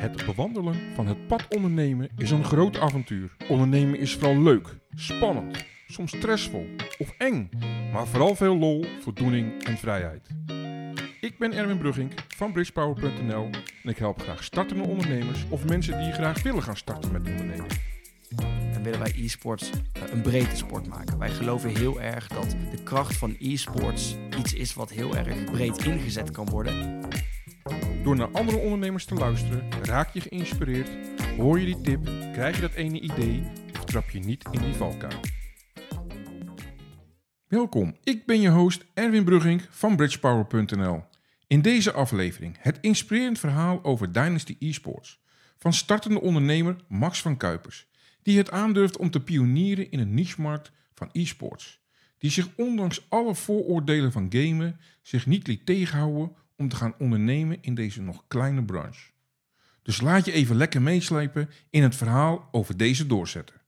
Het bewandelen van het pad ondernemen is een groot avontuur. Ondernemen is vooral leuk, spannend, soms stressvol of eng, maar vooral veel lol, voldoening en vrijheid. Ik ben Erwin Brugging van bridgepower.nl en ik help graag startende ondernemers of mensen die graag willen gaan starten met ondernemen. En willen wij e-sports eh, een brede sport maken. Wij geloven heel erg dat de kracht van e-sports iets is wat heel erg breed ingezet kan worden. Door naar andere ondernemers te luisteren, raak je geïnspireerd, hoor je die tip, krijg je dat ene idee of trap je niet in die valkuil. Welkom, ik ben je host Erwin Brugging van bridgepower.nl. In deze aflevering het inspirerend verhaal over Dynasty Esports van startende ondernemer Max van Kuipers, die het aandurft om te pionieren in een niche-markt van e-sports, die zich ondanks alle vooroordelen van gamen zich niet liet tegenhouden om te gaan ondernemen in deze nog kleine branche. Dus laat je even lekker meeslepen in het verhaal over deze doorzetter.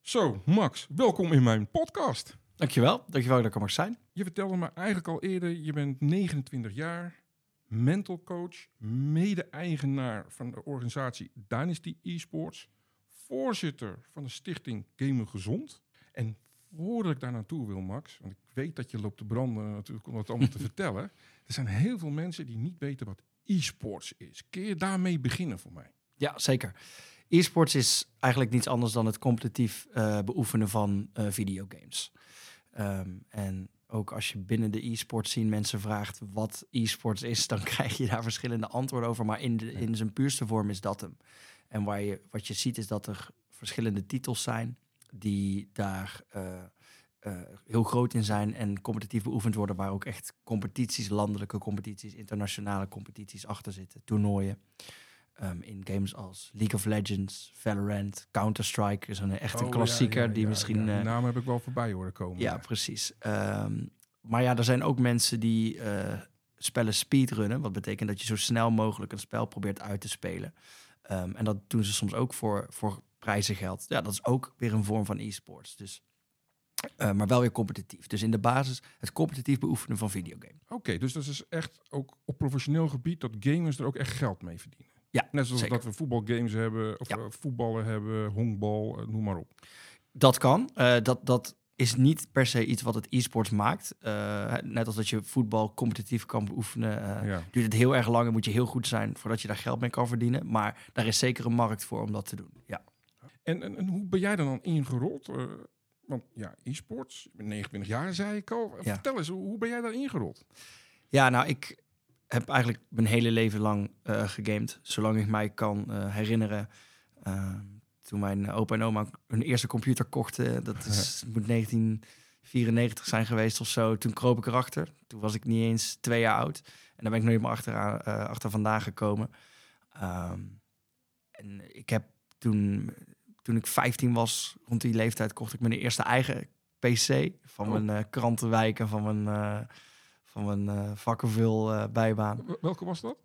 Zo, Max, welkom in mijn podcast. Dankjewel, dankjewel dat ik er mag zijn. Je vertelde me eigenlijk al eerder, je bent 29 jaar, mental coach, mede-eigenaar van de organisatie Dynasty Esports, voorzitter van de stichting Gamen Gezond. En voordat ik daar naartoe wil, Max, want ik weet dat je loopt te branden natuurlijk om dat allemaal te vertellen. Er zijn heel veel mensen die niet weten wat e-sports is. Kun je daarmee beginnen voor mij? Ja, zeker. E-sports is eigenlijk niets anders dan het competitief uh, beoefenen van uh, videogames. Um, en ook als je binnen de e-sport zien mensen vraagt wat e-sports is, dan krijg je daar verschillende antwoorden over. Maar in, de, in zijn puurste vorm is dat hem. En waar je, wat je ziet is dat er verschillende titels zijn die daar uh, uh, heel groot in zijn en competitief beoefend worden, waar ook echt competities, landelijke competities, internationale competities achter zitten, toernooien. Um, in games als League of Legends, Valorant, Counter-Strike is een echt een Oh, klassieker ja, ja, die misschien. Die eh, naam heb ik wel voorbij horen komen. ja, precies. Ehm, maar ja, er zijn ook mensen die eh, spellen speedrunnen. Wat betekent dat je zo snel mogelijk een spel probeert uit te spelen. Ehm, en dat doen ze soms ook voor, voor prijzengeld. Ja, dat is ook weer een vorm van e-sports. Dus, eh, maar wel weer competitief. Dus in de basis het competitief beoefenen van videogames. Oké, dus dat is echt ook op professioneel gebied dat gamers er ook echt geld mee verdienen. Ja, Net zoals zeker. dat we voetbalgames hebben, of Ja. eh, voetballen hebben, honkbal, eh, noem maar op. Dat kan. Dat, dat is niet per se iets wat het e-sports maakt. Net als dat je voetbal competitief kan beoefenen. ja. duurt het heel erg lang en moet je heel goed zijn voordat je daar geld mee kan verdienen. Maar daar is zeker een markt voor om dat te doen. Ja. En, en, en hoe ben jij er dan ingerold? Eh, want ja, e-sports, je bent 29 jaar, zei ik al. Ja. Vertel eens, hoe, ben jij daar ingerold? ja, nou, ik heb eigenlijk mijn hele leven lang eh gegamed. Zolang ik mij kan eh, herinneren. Eh, toen mijn opa en oma hun eerste computer kochten, dat is, moet 1994 zijn geweest of zo. Toen kroop ik erachter. Toen was ik niet eens twee jaar oud. En daar ben ik nooit meer achter, achter vandaan gekomen. Ehm, en ik heb toen, toen ik 15 was, rond die leeftijd, kocht ik mijn eerste eigen PC. Van Oh. mijn eh, krantenwijk en van mijn, eh van mijn eh vakkenvul bijbaan. Welke was dat?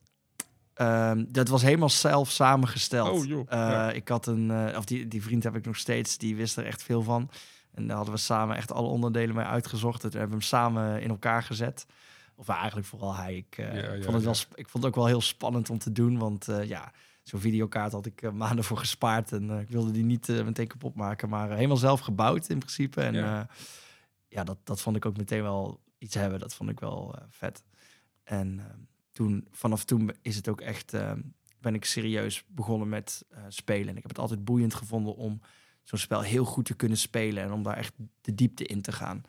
Ehm, dat was helemaal zelf samengesteld. Oh, joh. Ja. Ik had een, of die, die vriend heb ik nog steeds, die wist er echt veel van. En daar hadden we samen echt alle onderdelen mee uitgezocht. En toen hebben we hem samen in elkaar gezet. Of eigenlijk vooral hij. Ik, Ja, ik ja, vond het wel, ik vond het ook wel heel spannend om te doen. Want ja, zo'n videokaart had ik eh, maanden voor gespaard. En eh, ik wilde die niet eh, meteen kapot maken. Maar helemaal zelf gebouwd in principe. En Ja. ja, dat, dat vond ik ook meteen wel iets hebben. Dat vond ik wel vet. En ehm, toen, vanaf toen is het ook echt, ehm, ben ik serieus begonnen met spelen. En ik heb het altijd boeiend gevonden om zo'n spel heel goed te kunnen spelen en om daar echt de diepte in te gaan.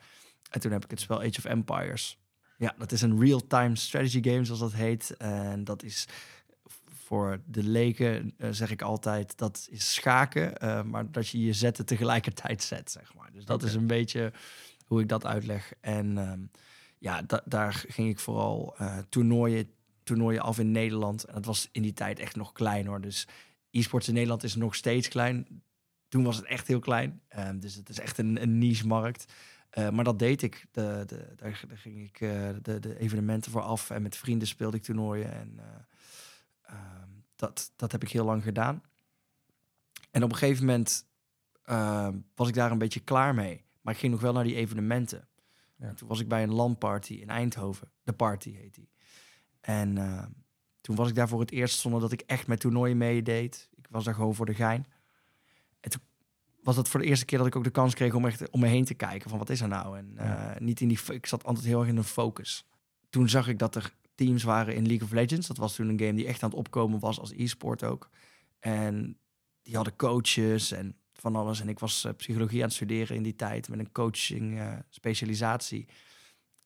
En toen heb ik het spel Age of Empires. Ja, dat is een real-time strategy game, zoals dat heet. En dat is voor de leken, eh, zeg ik altijd, dat is schaken, eh, maar dat je je zetten tegelijkertijd zet, zeg maar. Dus dat is een beetje hoe ik dat uitleg. En ehm, ja, da- daar ging ik vooral eh, toernooien, toernooien af in Nederland. En dat was in die tijd echt nog klein hoor. Dus e-sports in Nederland is nog steeds klein. Toen was het echt heel klein. Ehm, dus het is echt een, een niche-markt. Maar dat deed ik. De, de, daar, daar ging ik de, de evenementen voor af. En met vrienden speelde ik toernooien. En eh, ehm, dat, dat heb ik heel lang gedaan. En op een gegeven moment ehm, was ik daar een beetje klaar mee. Maar ik ging nog wel naar die evenementen. Ja. En toen was ik bij een landparty in Eindhoven. De Party heet die. En eh, toen was ik daar voor het eerst zonder dat ik echt met toernooien meedeed. Ik was daar gewoon voor de gein. En toen was dat voor de eerste keer dat ik ook de kans kreeg om echt om me heen te kijken van wat is er nou? En Ja. eh, niet in die, ik zat altijd heel erg in een focus. Toen zag ik dat er teams waren in League of Legends. Dat was toen een game die echt aan het opkomen was als e-sport ook. En die hadden coaches en van alles. En ik was eh, psychologie aan het studeren in die tijd met een coaching eh, specialisatie.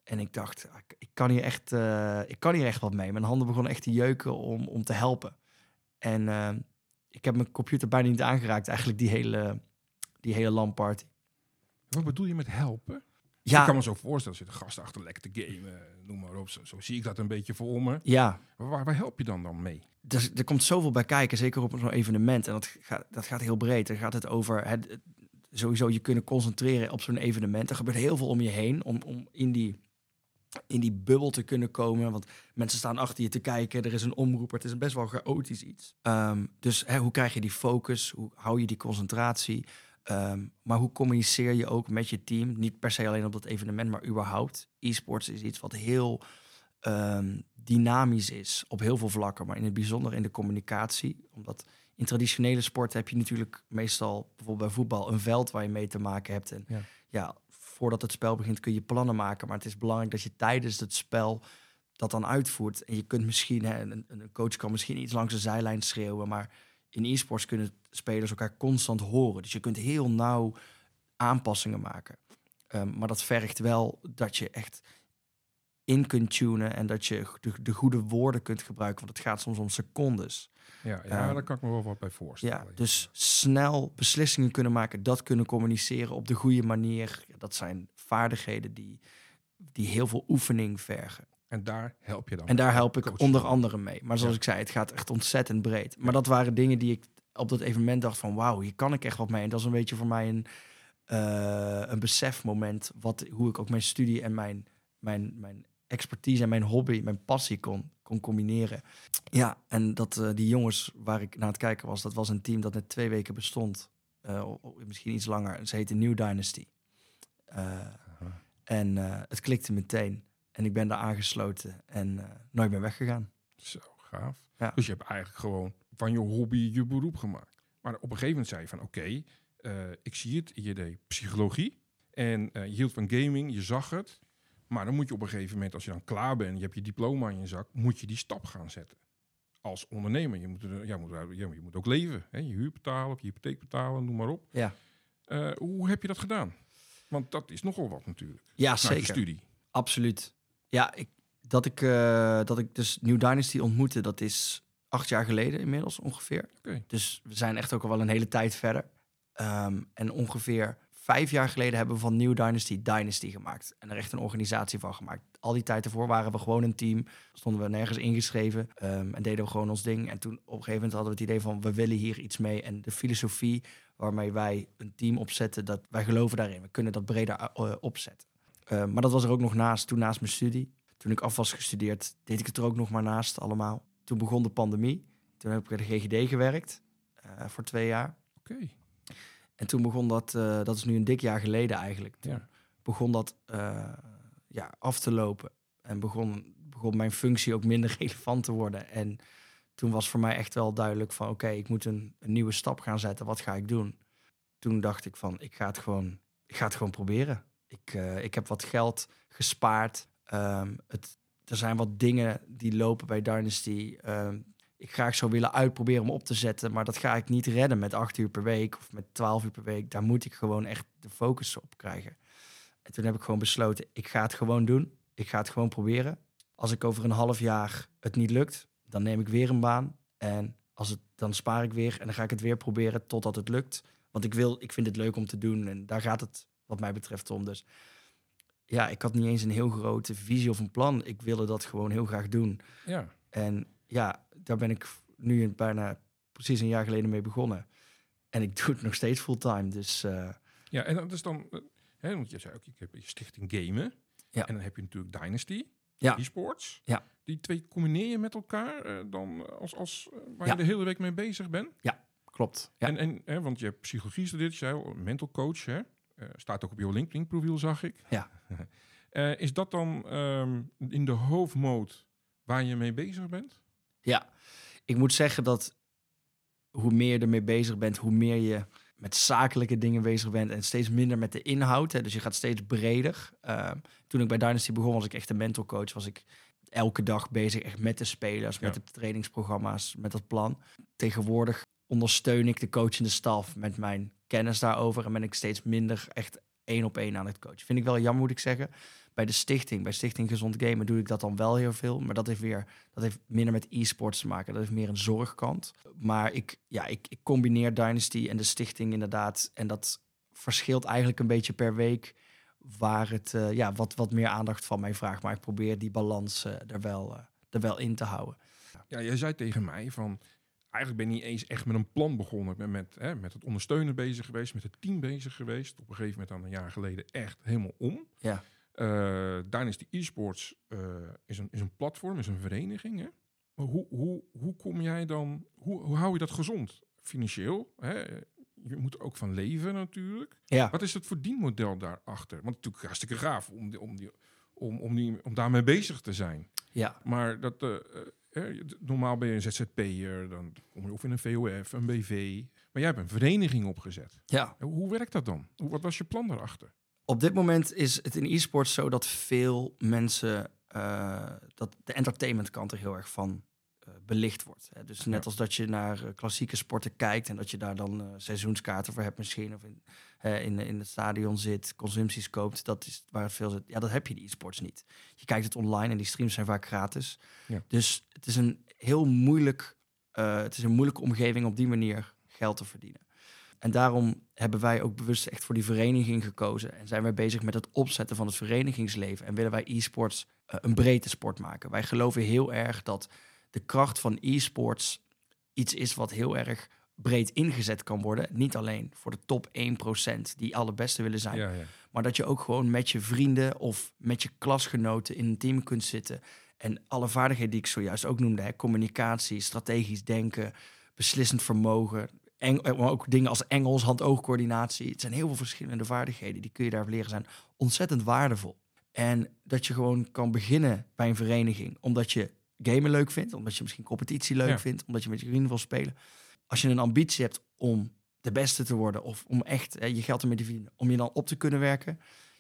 En ik dacht, ah, ik, kan hier echt, eh, ik kan hier echt wat mee. Mijn handen begonnen echt te jeuken om, om te helpen. En ik heb mijn computer bijna niet aangeraakt, eigenlijk die hele, die hele LAN-party. Wat bedoel je met helpen? Ik Ja, kan me zo voorstellen, zitten gasten achter lekker te gamen, noem maar op. Zo, zo zie ik dat een beetje voor me. ja, Waar, waar help je dan dan mee? er, er komt zoveel bij kijken, zeker op zo'n evenement. En dat gaat, dat gaat heel breed. Dan gaat het over het, sowieso je kunnen concentreren op zo'n evenement. Er gebeurt heel veel om je heen om, om in, die, in die bubbel te kunnen komen. Want mensen staan achter je te kijken. Er is een omroeper. Het is een best wel chaotisch iets. Ehm, dus hè, hoe krijg je die focus? Hoe hou je die concentratie? Ehm, maar hoe communiceer je ook met je team? Niet per se alleen op dat evenement, maar überhaupt. E-sports is iets wat heel ehm, dynamisch is op heel veel vlakken, maar in het bijzonder in de communicatie. Omdat in traditionele sporten heb je natuurlijk meestal, bijvoorbeeld bij voetbal, een veld waar je mee te maken hebt. En Ja. ja. voordat het spel begint kun je plannen maken, maar het is belangrijk dat je tijdens het spel dat dan uitvoert. En je kunt misschien, hè, een, een coach kan misschien iets langs de zijlijn schreeuwen, maar in e-sports kunnen spelers elkaar constant horen. Dus je kunt heel nauw aanpassingen maken. Ehm, maar dat vergt wel dat je echt in kunt tunen en dat je de, de goede woorden kunt gebruiken, want het gaat soms om secondes. Ja, ja Ehm, daar kan ik me wel wat bij voorstellen. Ja, dus snel beslissingen kunnen maken, dat kunnen communiceren op de goede manier. Dat zijn vaardigheden die, die heel veel oefening vergen. En daar help je dan. En daar help ik onder andere mee. Maar zoals Ja. ik zei, het gaat echt ontzettend breed. Maar dat waren dingen die ik op dat evenement dacht van... wauw, hier kan ik echt wat mee. En dat is een beetje voor mij een, eh, een besefmoment... Wat, hoe ik ook mijn studie en mijn, mijn, mijn expertise en mijn hobby, mijn passie kon, kon combineren. Ja, en dat eh, die jongens waar ik naar het kijken was... dat was een team dat net twee weken bestond. Eh, misschien iets langer. Ze heette New Dynasty. En het klikte meteen. En ik ben daar aangesloten en eh, nooit meer weggegaan. Zo, gaaf. Ja. Dus je hebt eigenlijk gewoon van je hobby je beroep gemaakt. Maar op een gegeven moment zei je van oké, eh, ik zie het, je deed psychologie. En eh, je hield van gaming, je zag het. Maar dan moet je op een gegeven moment, als je dan klaar bent, je hebt je diploma in je zak, moet je die stap gaan zetten. Als ondernemer. Je moet, er- ja, moet, ja, je moet ook leven. Hè? Je huur betalen, of je hypotheek betalen, noem maar op. Ja, hoe heb je dat gedaan? Want dat is nogal wat natuurlijk. ja zeker. studie. Absoluut. Ja, ik, dat, ik, eh, dat ik dus New Dynasty ontmoette, dat is acht jaar geleden inmiddels ongeveer. Dus we zijn echt ook al wel een hele tijd verder. Ehm, en ongeveer vijf jaar geleden hebben we van New Dynasty Dynasty gemaakt. En er echt een organisatie van gemaakt. Al die tijd ervoor waren we gewoon een team. Stonden we nergens ingeschreven. ehm, en deden we gewoon ons ding. En toen op een gegeven moment hadden we het idee van... we willen hier iets mee. En de filosofie waarmee wij een team opzetten... dat wij geloven daarin. We kunnen dat breder eh, opzetten. Eh, maar dat was er ook nog naast, toen naast mijn studie. Toen ik af was gestudeerd, deed ik het er ook nog maar naast allemaal. Toen begon de pandemie. Toen heb ik bij de GGD gewerkt eh, voor twee jaar. Oké. En toen begon dat, eh, dat is nu een dik jaar geleden eigenlijk. Toen Ja. begon dat ja, af te lopen. En begon, begon mijn functie ook minder relevant te worden. En toen was voor mij echt wel duidelijk van... oké, ik moet een, een nieuwe stap gaan zetten. Wat ga ik doen? Toen dacht ik van, ik ga het gewoon, ik ga het gewoon proberen. Ik, eh, ik heb wat geld gespaard. Ehm, het, er zijn wat dingen die lopen bij Dynasty. Ehm, ik graag zou willen uitproberen om op te zetten. Maar dat ga ik niet redden met acht uur per week of met twaalf uur per week. Daar moet ik gewoon echt de focus op krijgen. En toen heb ik gewoon besloten, ik ga het gewoon doen. Ik ga het gewoon proberen. Als ik over een half jaar het niet lukt, dan neem ik weer een baan. En als het, dan spaar ik weer en dan ga ik het weer proberen totdat het lukt. Want ik, wil, ik vind het leuk om te doen en daar gaat het wat mij betreft om. Dus ja, ik had niet eens een heel grote visie of een plan. Ik wilde dat gewoon heel graag doen. Ja. En ja, daar ben ik nu een- bijna precies een jaar geleden mee begonnen. En ik doe het nog steeds fulltime. Dus eh, Ja, en dat is dan, eh, hè, want je zei ook, ik heb je stichting Gamen. Ja. En dan heb je natuurlijk Dynasty, Ja. e-sports. Ja. Die twee combineer je met elkaar eh, dan als, als waar Ja. je de hele week mee bezig bent. klopt. Ja. En, en hè, want je hebt psychologie gestudeerd, je zei al, mental coach, hè? Eh, staat ook op je LinkedIn profiel, zag ik. Ja. Eh, is dat dan ehm, in de hoofdmoot waar je mee bezig bent? Ja, ik moet zeggen dat hoe meer je ermee bezig bent, hoe meer je met zakelijke dingen bezig bent en steeds minder met de inhoud. Hè. Dus je gaat steeds breder. Uh, toen ik bij Dynasty begon, was ik echt een mentorcoach. Was ik elke dag bezig echt met de spelers, met de trainingsprogramma's, met dat plan. Tegenwoordig ondersteun ik de coachende staf met mijn kennis daarover en ben ik steeds minder echt één op één aan het coachen. Vind ik wel jammer, moet ik zeggen. Bij de stichting, bij Stichting Gezond Gamen, doe ik dat dan wel heel veel. Maar dat heeft weer, dat heeft minder met e-sports te maken. Dat heeft meer een zorgkant. Maar ik, ja, ik, ik combineer Dynasty en de stichting inderdaad. En dat verschilt eigenlijk een beetje per week waar het uh, ja, wat, wat meer aandacht van mij vraagt. Maar ik probeer die balans uh, er, wel, uh, er wel in te houden. Ja, jij zei tegen mij van eigenlijk ben je niet eens echt met een plan begonnen. Ik ben met, hè, met het ondersteunen bezig geweest, met het team bezig geweest. Op een gegeven moment dan een jaar geleden echt helemaal om. Ja. Uh, Dynasty Esports uh, is, een, is een platform, is een vereniging. Hè? Maar hoe, hoe, hoe kom jij dan, hoe, hoe hou je dat gezond? Financieel, hè? je moet er ook van leven natuurlijk. Ja. Wat is het verdienmodel daarachter? Want natuurlijk hartstikke gaaf om, die, om, die, om, om, die, om daarmee bezig te zijn. Ja. Maar dat, uh, normaal ben je een ZZP'er, dan kom je of in een VOF, een BV. Maar jij hebt een vereniging opgezet. Ja. Hoe werkt dat dan? Wat was je plan daarachter? Op dit moment is het in e-sports zo dat veel mensen uh, dat de entertainmentkant er heel erg van uh, belicht wordt. Hè. Dus net als dat je naar klassieke sporten kijkt en dat je daar dan seizoenskaarten voor hebt misschien of in, in, in het stadion zit, consumpties koopt, dat is waar het veel zit. Ja, dat heb je in e-sports niet. Je kijkt het online en die streams zijn vaak gratis. Ja. Dus het is een heel moeilijk, het is een moeilijke omgeving op die manier geld te verdienen. En daarom hebben wij ook bewust echt voor die vereniging gekozen. En zijn wij bezig met het opzetten van het verenigingsleven. En willen wij e-sports uh, een breedte sport maken. Wij geloven heel erg dat de kracht van e-sports iets is wat heel erg breed ingezet kan worden. Niet alleen voor de top 1% die allerbeste willen zijn. Ja, ja. Maar dat je ook gewoon met je vrienden of met je klasgenoten in een team kunt zitten. En alle vaardigheden die ik zojuist ook noemde. Hè, communicatie, strategisch denken, beslissend vermogen maar ook dingen als Engels, hand-oogcoördinatie. Het zijn heel veel verschillende vaardigheden. Die kun je daar leren zijn ontzettend waardevol. En dat je gewoon kan beginnen bij een vereniging. Omdat je gamen leuk vindt. Omdat je misschien competitie leuk Ja. vindt. Omdat je met je vrienden wil spelen. Als je een ambitie hebt om de beste te worden. Of om echt hè, je geld ermee te verdienen. Om je dan op te kunnen werken.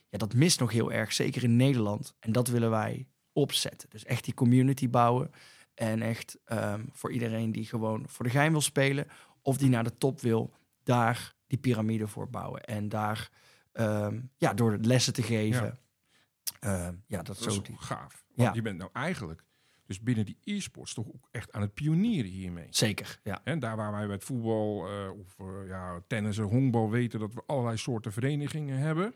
Ja, dat mist nog heel erg. Zeker in Nederland. En dat willen wij opzetten. Dus echt die community bouwen. En echt ehm, voor iedereen die gewoon voor de gein wil spelen of die naar de top wil, daar die piramide voor bouwen. En daar, ehm, ja, door lessen te geven. Ja, ja dat, Dat zo. is Die, gaaf. Want Ja. je bent nou eigenlijk dus binnen die e-sports toch ook echt aan het pionieren hiermee. zeker, ja. En daar waar wij bij het voetbal eh, of eh, ja, tennis en honkbal weten dat we allerlei soorten verenigingen hebben,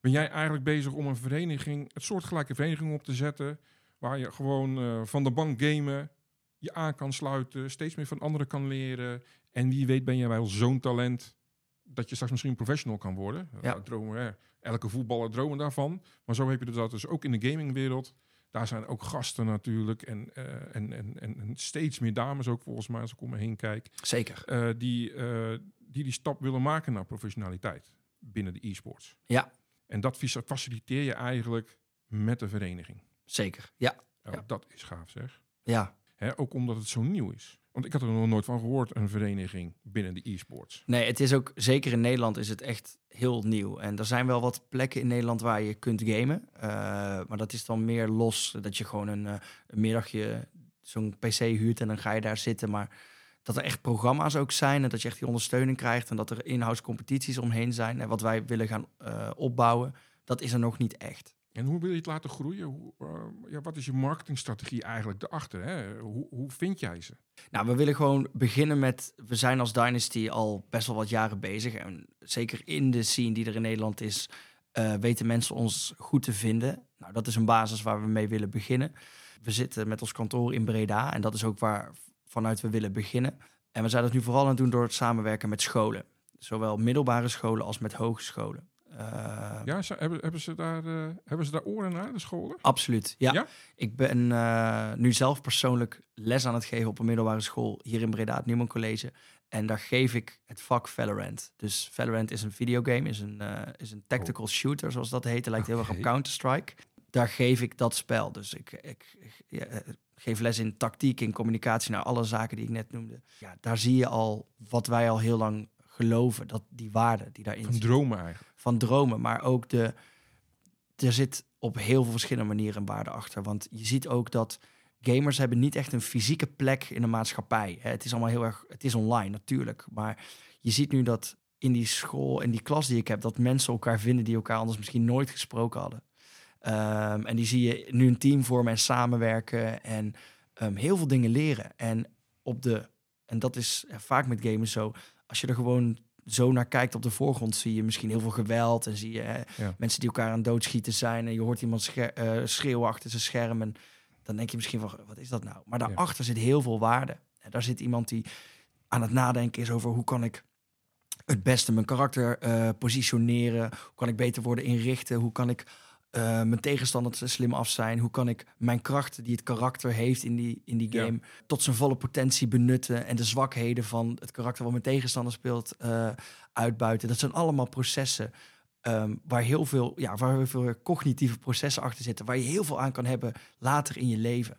ben jij eigenlijk bezig om een vereniging, het soortgelijke vereniging op te zetten, waar je gewoon eh, van de bank gamen, je aan kan sluiten, steeds meer van anderen kan leren. En wie weet ben jij wel zo'n talent dat je straks misschien professional kan worden. Ja. Dromen. Elke voetballer dromen daarvan. Maar zo heb je dat dus ook in de gamingwereld. Daar zijn ook gasten natuurlijk. En, eh, en, en, en, en steeds meer dames ook volgens mij, als ik om me heen kijk. Zeker. eh, die, eh, die die stap willen maken naar professionaliteit binnen de e-sports. Ja, En dat faciliteer je eigenlijk met de vereniging. zeker. Ja, Ja, Ja. Dat is gaaf zeg. ja. Hè, ook omdat het zo nieuw is. Want ik had er nog nooit van gehoord, een vereniging binnen de e-sports. Nee, het is ook, zeker in Nederland is het echt heel nieuw. En er zijn wel wat plekken in Nederland waar je kunt gamen. Eh, maar dat is dan meer los, dat je gewoon een, eh, middagje zo'n PC huurt en dan ga je daar zitten. Maar dat er echt programma's ook zijn en dat je echt die ondersteuning krijgt en dat er inhoudscompetities omheen zijn. En wat wij willen gaan eh, opbouwen, dat is er nog niet echt. En hoe wil je het laten groeien? Hoe, eh, ja, wat is je marketingstrategie eigenlijk erachter? Hè? Hoe, hoe vind jij ze? Nou, we willen gewoon beginnen met. We zijn als Dynasty al best wel wat jaren bezig. En zeker in de scene die er in Nederland is, eh, weten mensen ons goed te vinden. Nou, dat is een basis waar we mee willen beginnen. We zitten met ons kantoor in Breda en dat is ook waar vanuit we willen beginnen. En we zijn dat nu vooral aan het doen door het samenwerken met scholen. Zowel middelbare scholen als met hogescholen. Eh, Ja, ze, hebben, hebben, ze daar, eh, hebben ze daar oren naar, de scholen? Absoluut, ja. Ja? Ik ben eh, nu zelf persoonlijk les aan het geven op een middelbare school hier in Breda, het Newman College. En daar geef ik het vak Valorant. Dus Valorant is een videogame, is een, is een tactical shooter, zoals dat heet. Het lijkt heel erg op. Counter-Strike. daar geef ik dat spel. Dus ik, ik, ik ja, geef les in tactiek, in communicatie, naar alle zaken die ik net noemde. Ja, daar zie je al wat wij al heel lang geloven, dat die waarde die daarin Van dromen eigenlijk. van dromen, maar ook de. Er zit op heel veel verschillende manieren een waarde achter. Want je ziet ook dat gamers hebben niet echt een fysieke plek in de maatschappij. Het is allemaal heel erg. Het is online natuurlijk. Maar je ziet nu dat in die school, in die klas die ik heb, dat mensen elkaar vinden die elkaar anders misschien nooit gesproken hadden. Ehm, en die zie je nu een team vormen en samenwerken en ehm, heel veel dingen leren. En op de, en dat is eh, vaak met gamers zo, als je er gewoon zo naar kijkt op de voorgrond, zie je misschien heel veel geweld en zie je hè, Ja. mensen die elkaar aan doodschieten zijn en je hoort iemand scher- eh, schreeuwen achter zijn scherm en dan denk je misschien van, wat is dat nou? Maar daarachter zit heel veel waarde. En daar zit iemand die aan het nadenken is over hoe kan ik het beste mijn karakter eh, positioneren, hoe kan ik beter worden inrichten, hoe kan ik eh, mijn tegenstander slim af zijn, hoe kan ik mijn krachten die het karakter heeft in die, in die Ja. game tot zijn volle potentie benutten en de zwakheden van het karakter wat mijn tegenstander speelt eh, uitbuiten. Dat zijn allemaal processen ehm, waar heel veel, ja, waar heel veel cognitieve processen achter zitten, waar je heel veel aan kan hebben later in je leven.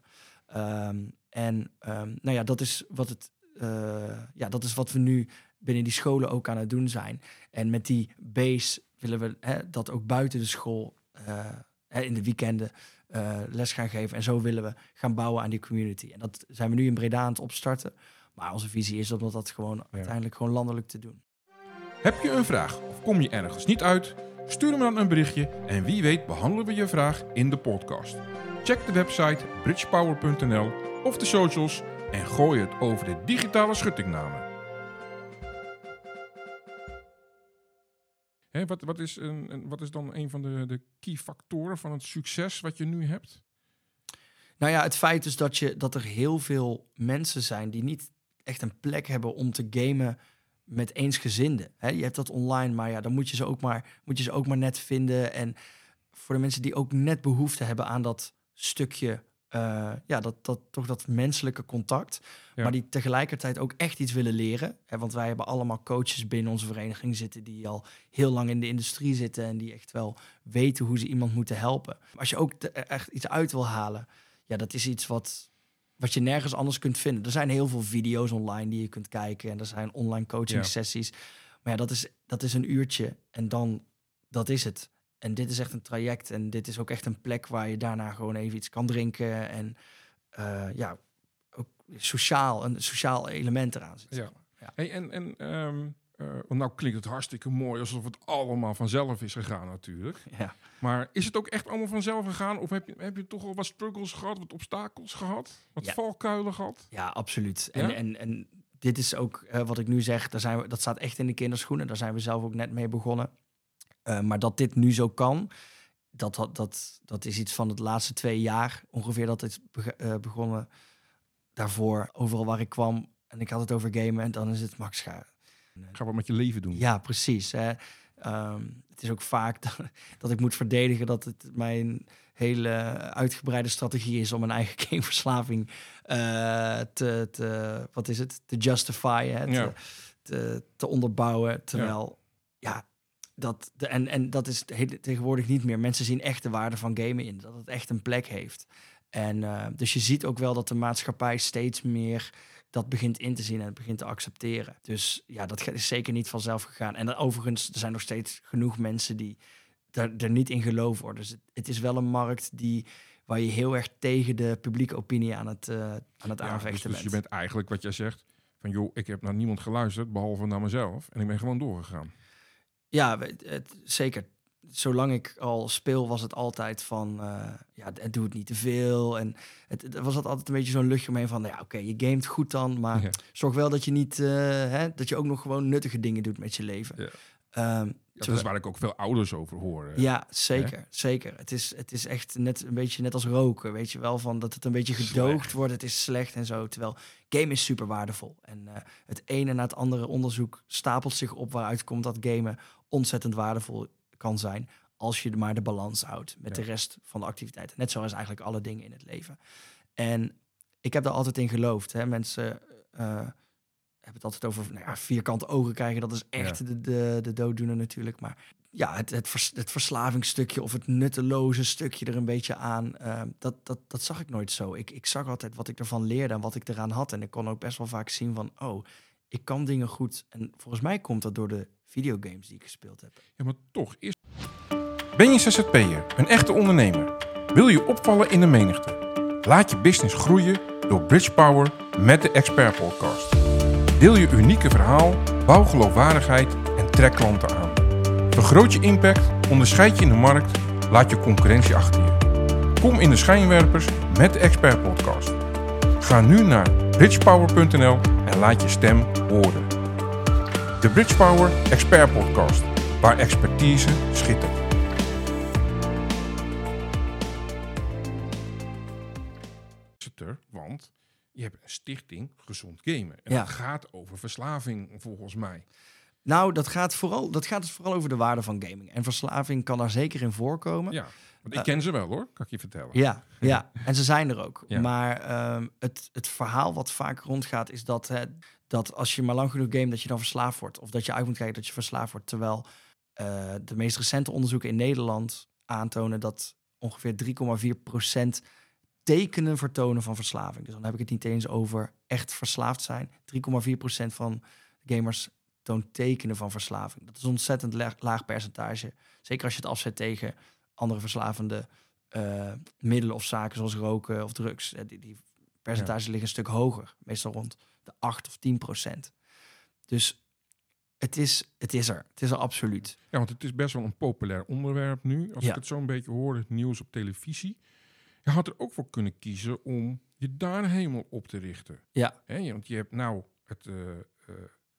Ehm, en ehm, nou ja, dat is wat het, eh, ja, dat is wat we nu binnen die scholen ook aan het doen zijn. En met die base willen we hè, dat ook buiten de school in de weekenden eh, les gaan geven. En zo willen we gaan bouwen aan die community. En dat zijn we nu in Breda aan het opstarten. Maar onze visie is om dat gewoon uiteindelijk gewoon landelijk te doen. Heb je een vraag of kom je ergens niet uit? Stuur me dan een berichtje en wie weet behandelen we je vraag in de podcast. Check de website bridgepower.nl of de socials en gooi het over de digitale schuttingnamen. Hè, wat, wat, is een, wat is dan een van de, de key factoren van het succes wat je nu hebt? Nou ja, het feit is dat, je, dat er heel veel mensen zijn die niet echt een plek hebben om te gamen met eensgezinden. Hè, je hebt dat online, maar ja, dan moet je, ze ook maar, moet je ze ook maar net vinden. En voor de mensen die ook net behoefte hebben aan dat stukje, eh, ja, dat, dat, toch dat menselijke contact. Ja. Maar die tegelijkertijd ook echt iets willen leren. Hè, want wij hebben allemaal coaches binnen onze vereniging zitten die al heel lang in de industrie zitten en die echt wel weten hoe ze iemand moeten helpen. Als je ook te- echt iets uit wil halen, ja, dat is iets wat, wat je nergens anders kunt vinden. Er zijn heel veel video's online die je kunt kijken en er zijn online coaching Ja. sessies. Maar ja, dat is, dat is een uurtje en dan, dat is het. En dit is echt een traject en dit is ook echt een plek waar je daarna gewoon even iets kan drinken en eh, ja, ook sociaal, een sociaal element eraan zit. Ja. zeg maar. Ja. Hey, en en want nou klinkt het hartstikke mooi alsof het allemaal vanzelf is gegaan natuurlijk. Ja. Maar is het ook echt allemaal vanzelf gegaan? Of heb je, heb je toch al wat struggles gehad, wat obstakels gehad? Wat Ja. valkuilen gehad? Ja, absoluut. En, Ja? en, en dit is ook eh, wat ik nu zeg, daar zijn we, dat staat echt in de kinderschoenen. Daar zijn we zelf ook net mee begonnen. Eh, maar dat dit nu zo kan, dat, dat, dat, dat is iets van het laatste twee jaar ongeveer dat het eh, begonnen. Daarvoor, overal waar ik kwam en ik had het over gamen, en dan is het Max ga. Ga wat met je leven doen. Ja, precies. Hè. Ehm, het is ook vaak dat, dat ik moet verdedigen dat het mijn hele uitgebreide strategie is om een eigen gameverslaving eh, te, te, wat is het, te justifyen, hè, te, Ja. te, te onderbouwen. Terwijl, ja, dat, de, en, en dat is tegenwoordig niet meer. Mensen zien echt de waarde van gamen in, dat het echt een plek heeft. En eh, dus je ziet ook wel dat de maatschappij steeds meer dat begint in te zien en het begint te accepteren. Dus ja, dat is zeker niet vanzelf gegaan. En dan, overigens, er zijn nog steeds genoeg mensen die daar, er niet in geloven worden. Dus het, het is wel een markt die, waar je heel erg tegen de publieke opinie aan het, eh, aan het Ja, dus, aanvechten dus je bent. bent eigenlijk wat jij zegt. Van joh, ik heb naar niemand geluisterd, behalve naar mezelf. En ik ben gewoon doorgegaan. Ja, het, zeker. Zolang ik al speel, was het altijd van, eh, ja, d- doe het niet te veel. En het, het was altijd een beetje zo'n luchtje omheen van, nou ja, oké, je gamet goed dan, maar Ja. zorg wel dat je niet, eh, hè, dat je ook nog gewoon nuttige dingen doet met je leven. Ja. Ehm, Dat is waar ik ook veel ouders over hoor. eh. Ja, zeker, zeker. Het is, het is echt net een beetje net als roken, weet je wel, van dat het een beetje gedoogd Slecht. wordt. Het is slecht en zo. Terwijl game is super waardevol. En het ene na het andere onderzoek stapelt zich op waaruit komt dat gamen ontzettend waardevol kan zijn. Als je maar de balans houdt met Ja. de rest van de activiteiten. Net zoals eigenlijk alle dingen in het leven. En ik heb daar altijd in geloofd. Hè. Mensen eh, hebben het altijd over nou ja, vierkante ogen krijgen. Dat is echt Ja. de, de, de dooddoener natuurlijk. Maar ja, het, het, vers, het verslavingsstukje of het nutteloze stukje er een beetje aan. Uh, dat, dat, dat zag ik nooit zo. Ik, ik zag altijd wat ik ervan leerde en wat ik eraan had. En ik kon ook best wel vaak zien van, oh, ik kan dingen goed. En volgens mij komt dat door de videogames die ik gespeeld heb. Ja, maar toch is. Ben je ZZP'er, een echte ondernemer? Wil je opvallen in de menigte? Laat je business groeien door Bridge Power met de Expert Podcast. Deel je unieke verhaal, bouw geloofwaardigheid en trek klanten aan. Vergroot je impact, onderscheid je in de markt, laat je concurrentie achter je. Kom in de schijnwerpers met de Expert Podcast. Ga nu naar bridgepower.nl en laat je stem horen. De Bridgepower Expert Podcast, waar expertise schittert. Want je hebt een stichting Gezond Gamen. En Ja. het gaat over verslaving, volgens mij. Nou, dat gaat, vooral, dat gaat dus vooral over de waarde van gaming. En verslaving kan daar zeker in voorkomen. Ja, want ik ken ze wel hoor, kan ik je vertellen. Ja, ja. en ze zijn er ook. Ja. Maar ehm, het, het verhaal wat vaak rondgaat is dat, hè, dat als je maar lang genoeg game, dat je dan verslaafd wordt. Of dat je uit moet kijken dat je verslaafd wordt. Terwijl eh, de meest recente onderzoeken in Nederland aantonen dat ongeveer 3,4% tekenen vertonen van verslaving. Dus dan heb ik het niet eens over echt verslaafd zijn. 3,4% van gamers toont tekenen van verslaving. Dat is een ontzettend laag, laag percentage. Zeker als je het afzet tegen andere verslavende eh, middelen of zaken zoals roken of drugs. Die, die percentages liggen een stuk hoger, meestal rond de 8 of 10 procent. Dus het is, het is er. Het is er absoluut. Ja, want het is best wel een populair onderwerp nu. Als Ja. ik het zo een beetje hoor, het nieuws op televisie. Je had er ook voor kunnen kiezen om je daar helemaal op te richten. Ja. Hè, je- want je hebt nou het, eh, eh,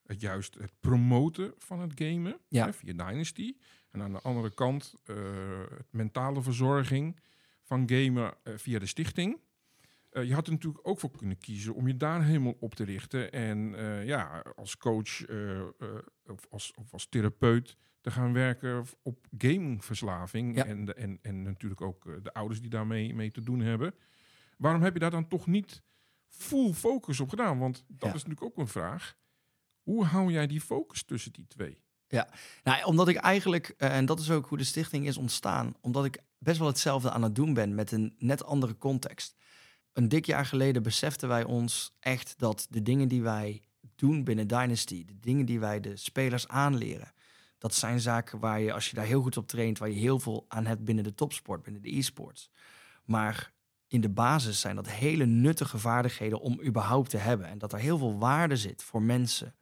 het juist het promoten van het gamen Ja. hè, via Dynasty. En aan de andere kant eh, het mentale verzorging van gamen via de stichting. Eh, je had er natuurlijk ook voor kunnen kiezen om je daar helemaal op te richten. En eh, ja, als coach eh, of, als, of als therapeut te gaan werken op gamingverslaving. Ja. En, en, en natuurlijk ook de ouders die daarmee mee te doen hebben. Waarom heb je daar dan toch niet full focus op gedaan? Want dat Ja. is natuurlijk ook een vraag. Hoe hou jij die focus tussen die twee? Nou, omdat ik eigenlijk, en dat is ook hoe de stichting is ontstaan, omdat ik best wel hetzelfde aan het doen ben met een net andere context. Een dik jaar geleden beseften wij ons echt dat de dingen die wij doen binnen Dynasty, de dingen die wij de spelers aanleren, dat zijn zaken waar je, als je daar heel goed op traint, waar je heel veel aan hebt binnen de topsport, binnen de e-sports. Maar in de basis zijn dat hele nuttige vaardigheden om überhaupt te hebben. En dat er heel veel waarde zit voor mensen.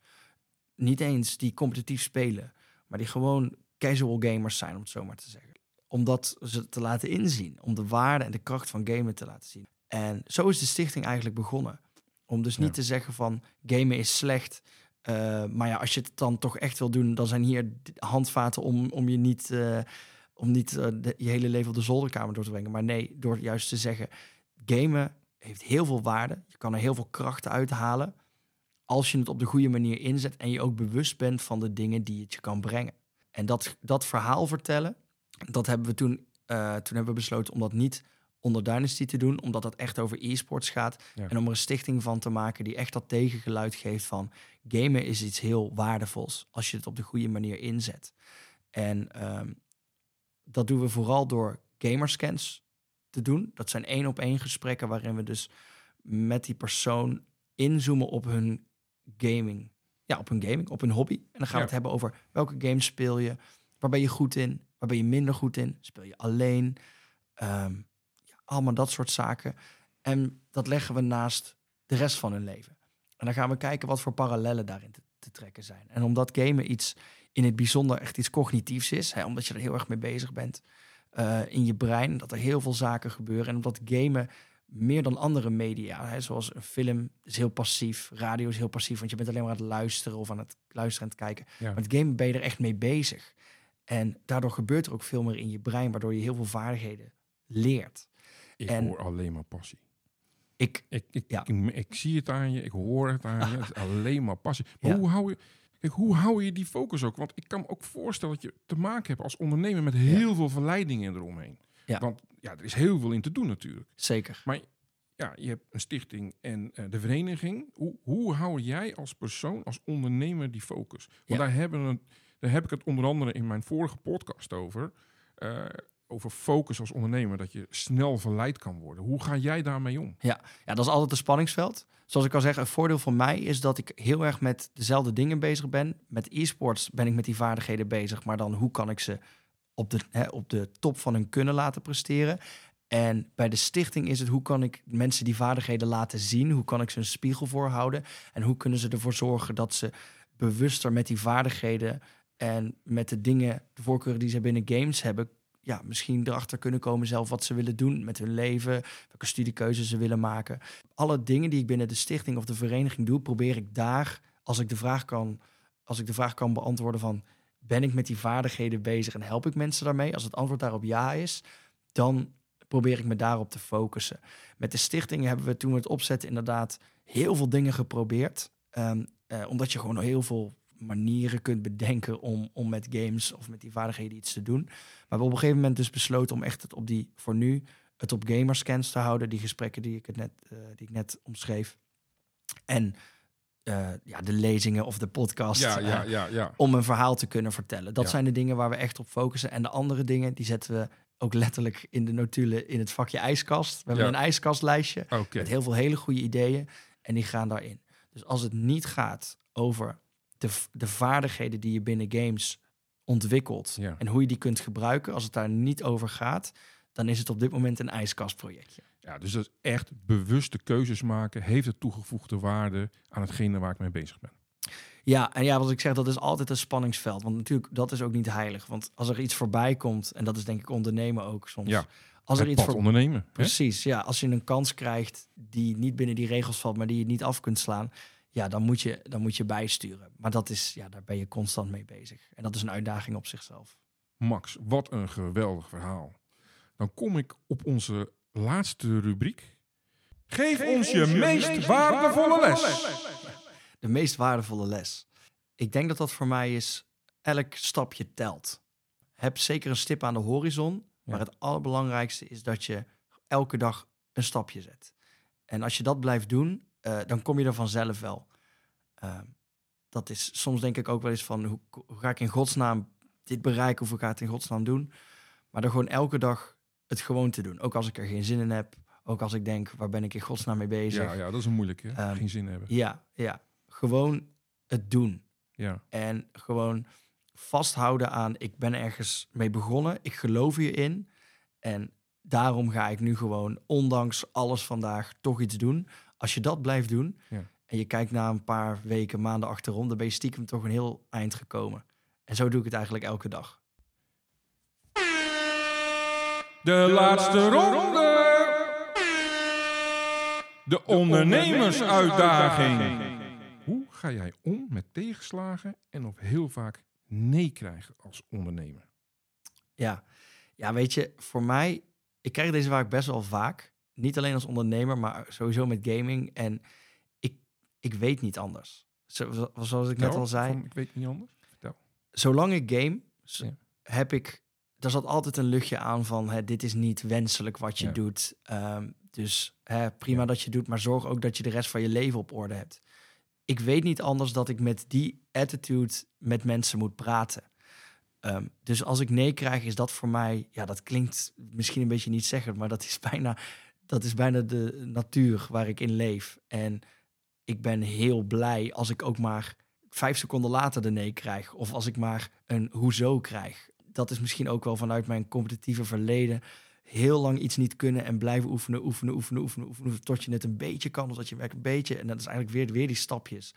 Niet eens die competitief spelen, maar die gewoon casual gamers zijn, om het zo maar te zeggen. Om dat ze te laten inzien, om de waarde en de kracht van gamen te laten zien. En zo is de stichting eigenlijk begonnen. Om dus niet Ja. te zeggen van gamen is slecht. eh, maar ja, als je het dan toch echt wil doen, dan zijn hier handvaten om, om je niet, eh, om niet eh, de- je hele leven op de zolderkamer door te brengen. Maar nee, door juist te zeggen, gamen heeft heel veel waarde. Je kan er heel veel krachten uithalen. Als je het op de goede manier inzet en je ook bewust bent van de dingen die het je kan brengen. En dat, dat verhaal vertellen, dat hebben we toen, toen hebben we besloten om dat niet onder Dynasty te doen, omdat dat echt over e-sports gaat. Ja. En om er een stichting van te maken die echt dat tegengeluid geeft van gamen is iets heel waardevols als je het op de goede manier inzet. En ehm, dat doen we vooral door gamerscans te doen. Dat zijn één op één gesprekken waarin we dus met die persoon inzoomen op hun gaming. Ja, op hun gaming, op hun hobby. En dan gaan we het hebben over welke games speel je, waar ben je goed in, waar ben je minder goed in, speel je alleen. Ja, allemaal dat soort zaken. En dat leggen we naast de rest van hun leven. En dan gaan we kijken wat voor parallellen daarin te, te trekken zijn. En omdat gamen iets in het bijzonder echt iets cognitiefs is, hè, omdat je er heel erg mee bezig bent eh, in je brein, dat er heel veel zaken gebeuren. En omdat gamen meer dan andere media, hè, zoals een film is heel passief, radio is heel passief, want je bent alleen maar aan het luisteren of aan het luisteren en het kijken. Ja. Met gamen ben je er echt mee bezig. En daardoor gebeurt er ook veel meer in je brein, waardoor je heel veel vaardigheden leert. Ik En- hoor alleen maar passie. Ik, Ik, ik, Ja. ik, ik zie het aan je, ik hoor het aan je. Het is alleen maar passie. Maar Ja. hoe, hou je, kijk, hoe hou je die focus ook? Want ik kan me ook voorstellen dat je te maken hebt als ondernemer met heel veel verleidingen eromheen. Ja. Want ja, er is heel veel in te doen natuurlijk. zeker. Maar ja, je hebt een stichting en eh, de vereniging. Hoe, hoe hou jij als persoon, als ondernemer die focus? Want daar hebben we, Daar heb ik het onder andere in mijn vorige podcast over. eh, over focus als ondernemer, dat je snel verleid kan worden. Hoe ga jij daarmee om? Ja, dat is altijd een spanningsveld. Zoals ik al zeg, een voordeel van mij is dat ik heel erg met dezelfde dingen bezig ben. Met e-sports ben ik met die vaardigheden bezig, maar dan hoe kan ik ze op de, hè, op de top van hun kunnen laten presteren? En bij de stichting is het hoe kan ik mensen die vaardigheden laten zien? Hoe kan ik ze een spiegel voorhouden? En hoe kunnen ze ervoor zorgen dat ze bewuster met die vaardigheden en met de dingen, de voorkeuren die ze binnen games hebben, ja, misschien erachter kunnen komen zelf wat ze willen doen met hun leven, welke studiekeuzes ze willen maken. Alle dingen die ik binnen de stichting of de vereniging doe, probeer ik daar, als ik de vraag kan, als ik de vraag kan beantwoorden van ben ik met die vaardigheden bezig en help ik mensen daarmee? Als het antwoord daarop ja is, dan probeer ik me daarop te focussen. Met de stichting hebben we toen we het opzetten inderdaad heel veel dingen geprobeerd. Ehm, eh, omdat je gewoon heel veel manieren kunt bedenken om, om met games of met die vaardigheden iets te doen. Maar we hebben op een gegeven moment dus besloten om echt het op die, voor nu, het op gamerscans te houden. Die gesprekken die ik, het net, eh, die ik net omschreef. En eh, ja, de lezingen of de podcast. Ja, ja, eh, ja, ja. om een verhaal te kunnen vertellen. Dat zijn de dingen waar we echt op focussen. En de andere dingen, die zetten we ook letterlijk in de notulen in het vakje ijskast. We hebben een ijskastlijstje Oké. met heel veel hele goede ideeën. En die gaan daarin. Dus als het niet gaat over de, de vaardigheden die je binnen games ontwikkelt. Ja. En hoe je die kunt gebruiken. Als het daar niet over gaat, dan is het op dit moment een ijskastprojectje. Ja, dus dat is echt bewuste keuzes maken. Heeft het toegevoegde waarde aan hetgene waar ik mee bezig ben. Ja, en ja, wat ik zeg, dat is altijd een spanningsveld. Want natuurlijk, dat is ook niet heilig. Want als er iets voorbij komt, en dat is denk ik ondernemen ook soms. Ja, als er iets voor... ondernemen. hè? Precies, ja. Als je een kans krijgt die niet binnen die regels valt, maar die je niet af kunt slaan, ja, dan moet je, dan moet je bijsturen. Maar dat is, ja, daar ben je constant mee bezig. En dat is een uitdaging op zichzelf. Max, wat een geweldig verhaal. Dan kom ik op onze laatste rubriek. Geef, ons je, meest, waardevolle les. De meest waardevolle les. Ik denk dat dat voor mij is, elk stapje telt. Heb zeker een stip aan de horizon, maar het allerbelangrijkste is dat je elke dag een stapje zet. En als je dat blijft doen, eh, dan kom je er vanzelf wel. Ehm, dat is soms denk ik ook wel eens van, hoe, hoe ga ik in godsnaam dit bereiken? Of hoe ga ik het in godsnaam doen? Maar dan gewoon elke dag het gewoon te doen. Ook als ik er geen zin in heb. Ook als ik denk, waar ben ik in godsnaam mee bezig? Ja, ja, dat is een moeilijke. Ehm, Geen zin hebben. ja, ja. Gewoon het doen. Ja, En gewoon vasthouden aan, ik ben ergens mee begonnen. Ik geloof hierin. En daarom ga ik nu gewoon, ondanks alles vandaag, toch iets doen. Als je dat blijft doen Ja. en je kijkt na een paar weken, maanden achterom, dan ben je stiekem toch een heel eind gekomen. En zo doe ik het eigenlijk elke dag. De, laatste ronde. De ondernemersuitdaging. Hoe ga jij om met tegenslagen en of heel vaak nee krijgen als ondernemer? Ja. ja, weet je, voor mij, ik krijg deze vaak best wel vaak. Niet alleen als ondernemer, maar sowieso met gaming. En ik, ik weet niet anders. Zo, zo- zoals ik net al zei, van, ik weet niet anders. Vertel. zolang ik game, Ja. heb ik, er zat altijd een luchtje aan van, hè, dit is niet wenselijk wat je doet. Ehm, dus hè, prima dat je doet, maar zorg ook dat je de rest van je leven op orde hebt. Ik weet niet anders dat ik met die attitude met mensen moet praten. Ehm, dus als ik nee krijg, is dat voor mij, ja, dat klinkt misschien een beetje niet zeggend, maar dat is bijna, dat is bijna de natuur waar ik in leef. En ik ben heel blij als ik ook maar vijf seconden later de nee krijg. Of als ik maar een hoezo krijg. Dat is misschien ook wel vanuit mijn competitieve verleden. Heel lang iets niet kunnen en blijven oefenen, oefenen, oefenen, oefenen, oefenen. Tot je het een beetje kan, of dat je werkt een beetje. En dat is eigenlijk weer, weer die stapjes.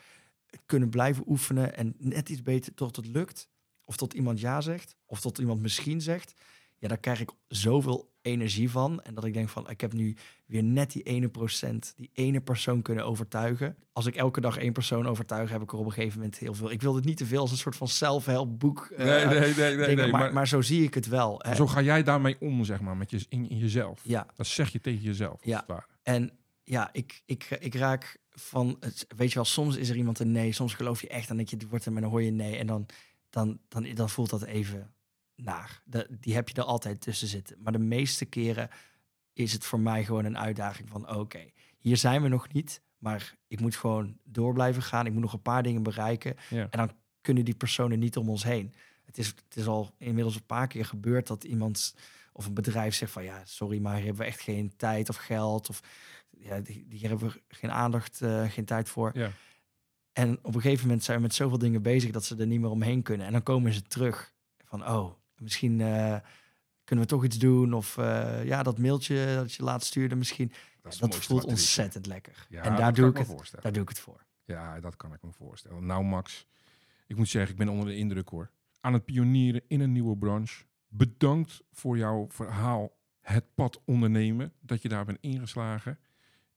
Kunnen blijven oefenen en net iets beter tot het lukt. Of tot iemand ja zegt, of tot iemand misschien zegt. Ja, daar krijg ik zoveel energie van. En dat ik denk van, ik heb nu weer net die ene procent, die ene persoon kunnen overtuigen. Als ik elke dag één persoon overtuig, heb ik er op een gegeven moment heel veel. Ik wil het niet te veel als een soort van self-help boek. eh, Nee, nee, nee, nee, maar, maar, maar zo zie ik het wel. zo ga jij daarmee om, zeg maar, met je, in, in jezelf. Ja, Dat zeg je tegen jezelf. Ja. en ja, ik, ik, ik raak van, het, weet je wel, soms is er iemand een nee, soms geloof je echt en dat je die wordt er met een hoor je nee en dan, dan, dan, dan voelt dat even naar. De, die heb je er altijd tussen zitten. Maar de meeste keren is het voor mij gewoon een uitdaging van, oké, hier zijn we nog niet, maar ik moet gewoon door blijven gaan. Ik moet nog een paar dingen bereiken Ja. en dan kunnen die personen niet om ons heen. Het is, het is al inmiddels een paar keer gebeurd dat iemand of een bedrijf zegt van ja, sorry, maar hier hebben we echt geen tijd of geld. Of ja, hier hebben we geen aandacht, uh, geen tijd voor. Ja. En op een gegeven moment zijn we met zoveel dingen bezig dat ze er niet meer omheen kunnen. En dan komen ze terug van, oh, misschien uh, kunnen we toch iets doen. Of uh, ja, dat mailtje dat je laatst stuurde misschien. Dat, dat voelt ontzettend lekker. Ja, en daar doe, ik het, daar doe ik het voor. Ja, dat kan ik me voorstellen. Nou, Max, ik moet zeggen, ik ben onder de indruk hoor. Aan het pionieren in een nieuwe branche. Bedankt voor jouw verhaal, het pad ondernemen, dat je daar bent ingeslagen.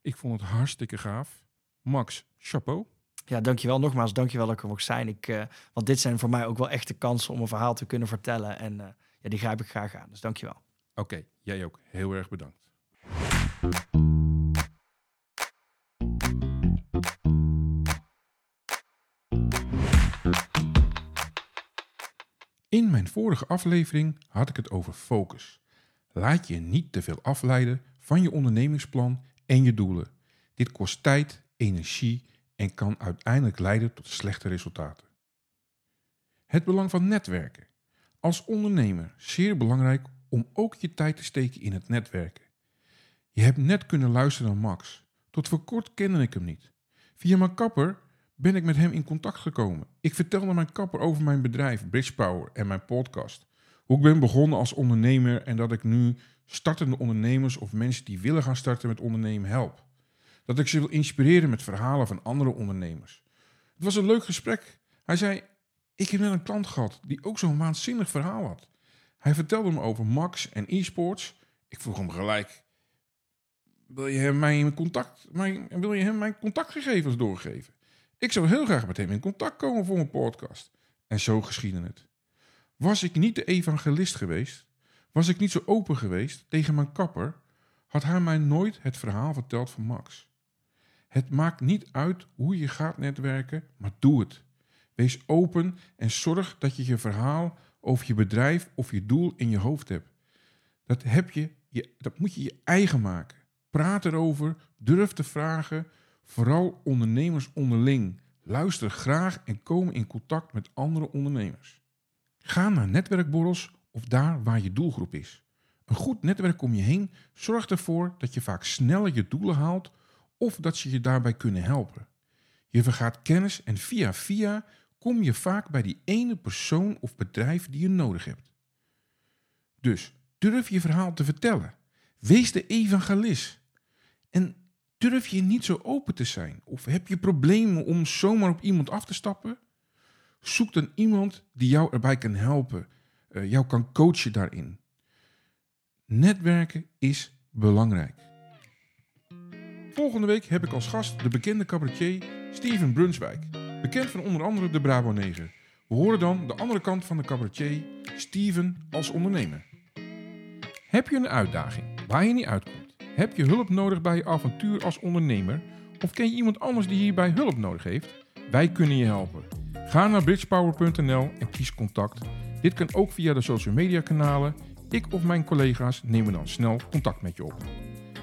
Ik vond het hartstikke gaaf. Max, chapeau. Ja, dankjewel nogmaals. Dankjewel dat ik er mocht zijn. Ik, uh, want dit zijn voor mij ook wel echte kansen om een verhaal te kunnen vertellen. En uh, ja, die grijp ik graag aan. Dus dankjewel. Oké, okay, jij ook. Heel erg bedankt. In mijn vorige aflevering had ik het over focus. Laat je niet te veel afleiden van je ondernemingsplan en je doelen. Dit kost tijd, energie en kan uiteindelijk leiden tot slechte resultaten. Het belang van netwerken. Als ondernemer zeer belangrijk om ook je tijd te steken in het netwerken. Je hebt net kunnen luisteren naar Max. Tot voor kort kende ik hem niet. Via mijn kapper ben ik met hem in contact gekomen. Ik vertelde mijn kapper over mijn bedrijf Bridgepower en mijn podcast. Hoe ik ben begonnen als ondernemer en dat ik nu startende ondernemers of mensen die willen gaan starten met ondernemen help. Dat ik ze wil inspireren met verhalen van andere ondernemers. Het was een leuk gesprek. Hij zei: Ik heb net een klant gehad die ook zo'n waanzinnig verhaal had. Hij vertelde me over Max en e-sports. Ik vroeg hem gelijk: Wil je hem mijn, contact, mijn, wil je hem mijn contactgegevens doorgeven? Ik zou heel graag met hem in contact komen voor mijn podcast. En zo geschiedde het. Was ik niet de evangelist geweest, was ik niet zo open geweest tegen mijn kapper, had hij mij nooit het verhaal verteld van Max. Het maakt niet uit hoe je gaat netwerken, maar doe het. Wees open en zorg dat je je verhaal over je bedrijf of je doel in je hoofd hebt. Dat, heb je, je, dat moet je je eigen maken. Praat erover, durf te vragen, vooral ondernemers onderling. Luister graag en kom in contact met andere ondernemers. Ga naar netwerkborrels of daar waar je doelgroep is. Een goed netwerk om je heen zorgt ervoor dat je vaak sneller je doelen haalt of dat ze je daarbij kunnen helpen. Je vergaat kennis en via via kom je vaak bij die ene persoon of bedrijf die je nodig hebt. Dus durf je verhaal te vertellen. Wees de evangelist. En durf je niet zo open te zijn? Of heb je problemen om zomaar op iemand af te stappen? Zoek dan iemand die jou erbij kan helpen, uh, jou kan coachen daarin. Netwerken is belangrijk. Volgende week heb ik als gast de bekende cabaretier Steven Brunswijk, bekend van onder andere de Bravo 9. We horen dan de andere kant van de cabaretier, Steven als ondernemer. Heb je een uitdaging waar je niet uitkomt? Heb je hulp nodig bij je avontuur als ondernemer? Of ken je iemand anders die hierbij hulp nodig heeft? Wij kunnen je helpen. Ga naar bridgepower.nl en kies contact. Dit kan ook via de social media kanalen. Ik of mijn collega's nemen dan snel contact met je op.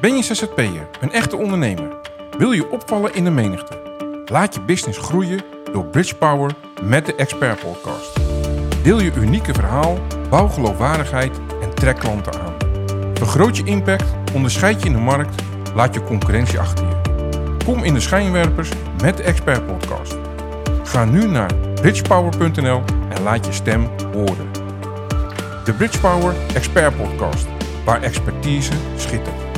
Ben je ZZP'er, een echte ondernemer? Wil je opvallen in de menigte? Laat je business groeien door Bridge Power met de Expert Podcast. Deel je unieke verhaal, bouw geloofwaardigheid en trek klanten aan. Vergroot je impact, onderscheid je in de markt, laat je concurrentie achter je. Kom in de schijnwerpers met de Expert Podcast. Ga nu naar bridgepower.nl en laat je stem horen. De Bridgepower Expert Podcast, waar expertise schittert.